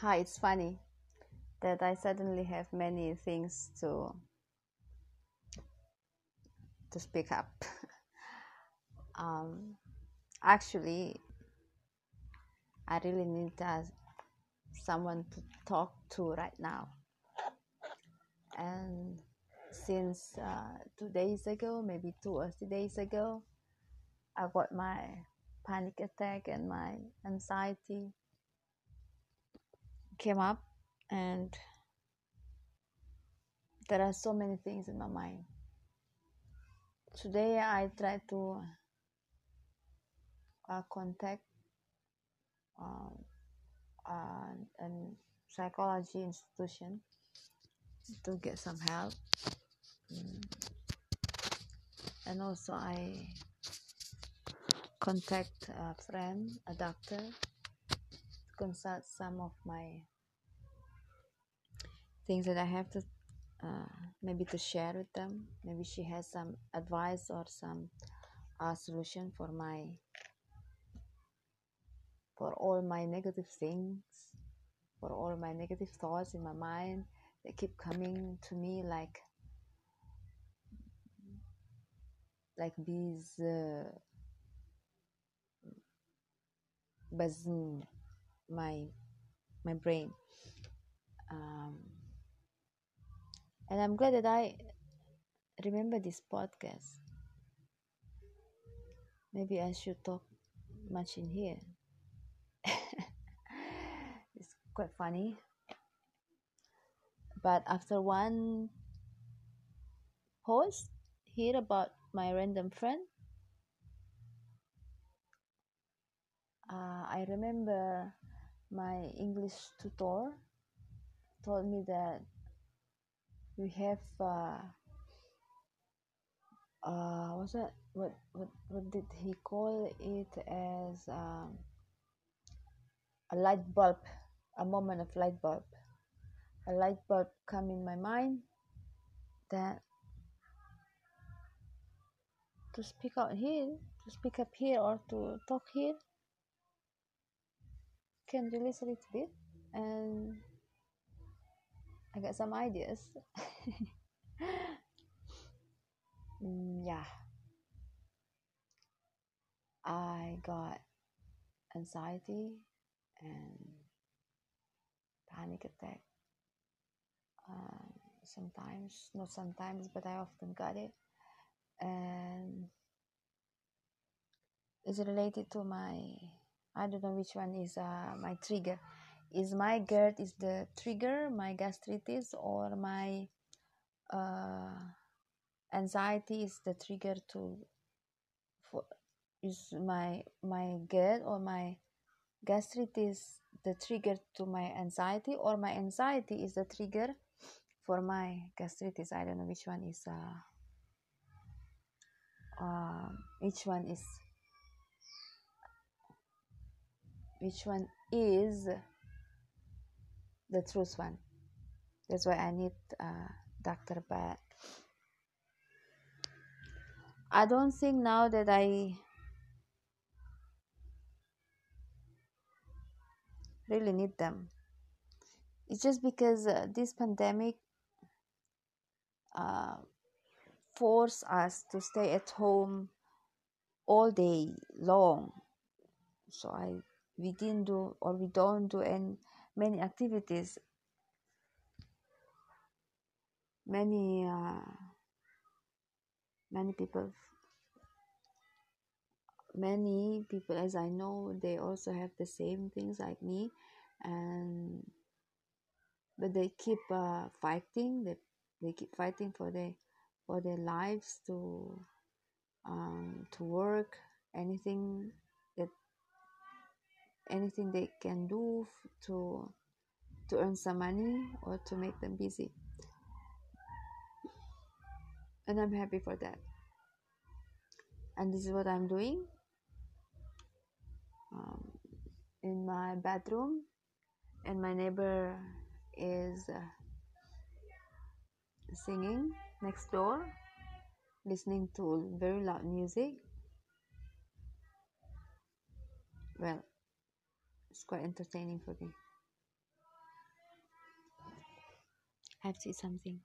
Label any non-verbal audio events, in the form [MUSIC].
hi it's funny that i suddenly have many things to to speak up. [LAUGHS] Um, actually i really need uh, someone to talk to right now. And since uh, two days ago maybe two or three days ago i got my panic attack and my anxiety came up and there are so many things in my mind. Today i try to uh, contact um, uh, an psychology institution to get some help. Mm. and also i contact a friend a doctor. to consult some of my things that i have to uh, maybe to share with them. Maybe she has some advice or some uh, solution for my for all my negative things for all my negative thoughts in my mind that keep coming to me like like bees uh, buzzing my my brain. Um, and i'm glad that i remember this podcast. Maybe i should talk much in here. [LAUGHS] It's quite funny. But after one post here about my random friend. Uh, i remember my english tutor told me that we have uh, uh what's that? What what what did he call it as um, a light bulb a moment of light bulb. A light bulb come in my mind that to speak out here to speak up here or to talk here can release a little bit and I got some ideas. [LAUGHS] Mm, yeah. I got anxiety and panic attack uh, sometimes not sometimes but I often got it. And it's related to my I don't know which one is uh, my trigger. Is my GERD is the trigger my gastritis or my uh, anxiety is the trigger to for is my my GERD or my gastritis the trigger to my anxiety or my anxiety is the trigger for my gastritis? I don't know which one is uh, uh which one is which one is the truth one? That's why i need uh, doctor but i don't think now that i really need them. It's just because uh, this pandemic uh, force us to stay at home all day long. So i we didn't do or we don't do any many activities. Many uh, many people. Many people as i know they also have the same things like me and but they keep uh, fighting they, they keep fighting for their for their lives to um, to work anything anything they can do to to earn some money or to make them busy. And i'm happy for that. And this is what i'm doing. Um, in my bedroom and my neighbor is uh, singing next door listening to very loud music. Well it's quite entertaining for me. I have to eat something.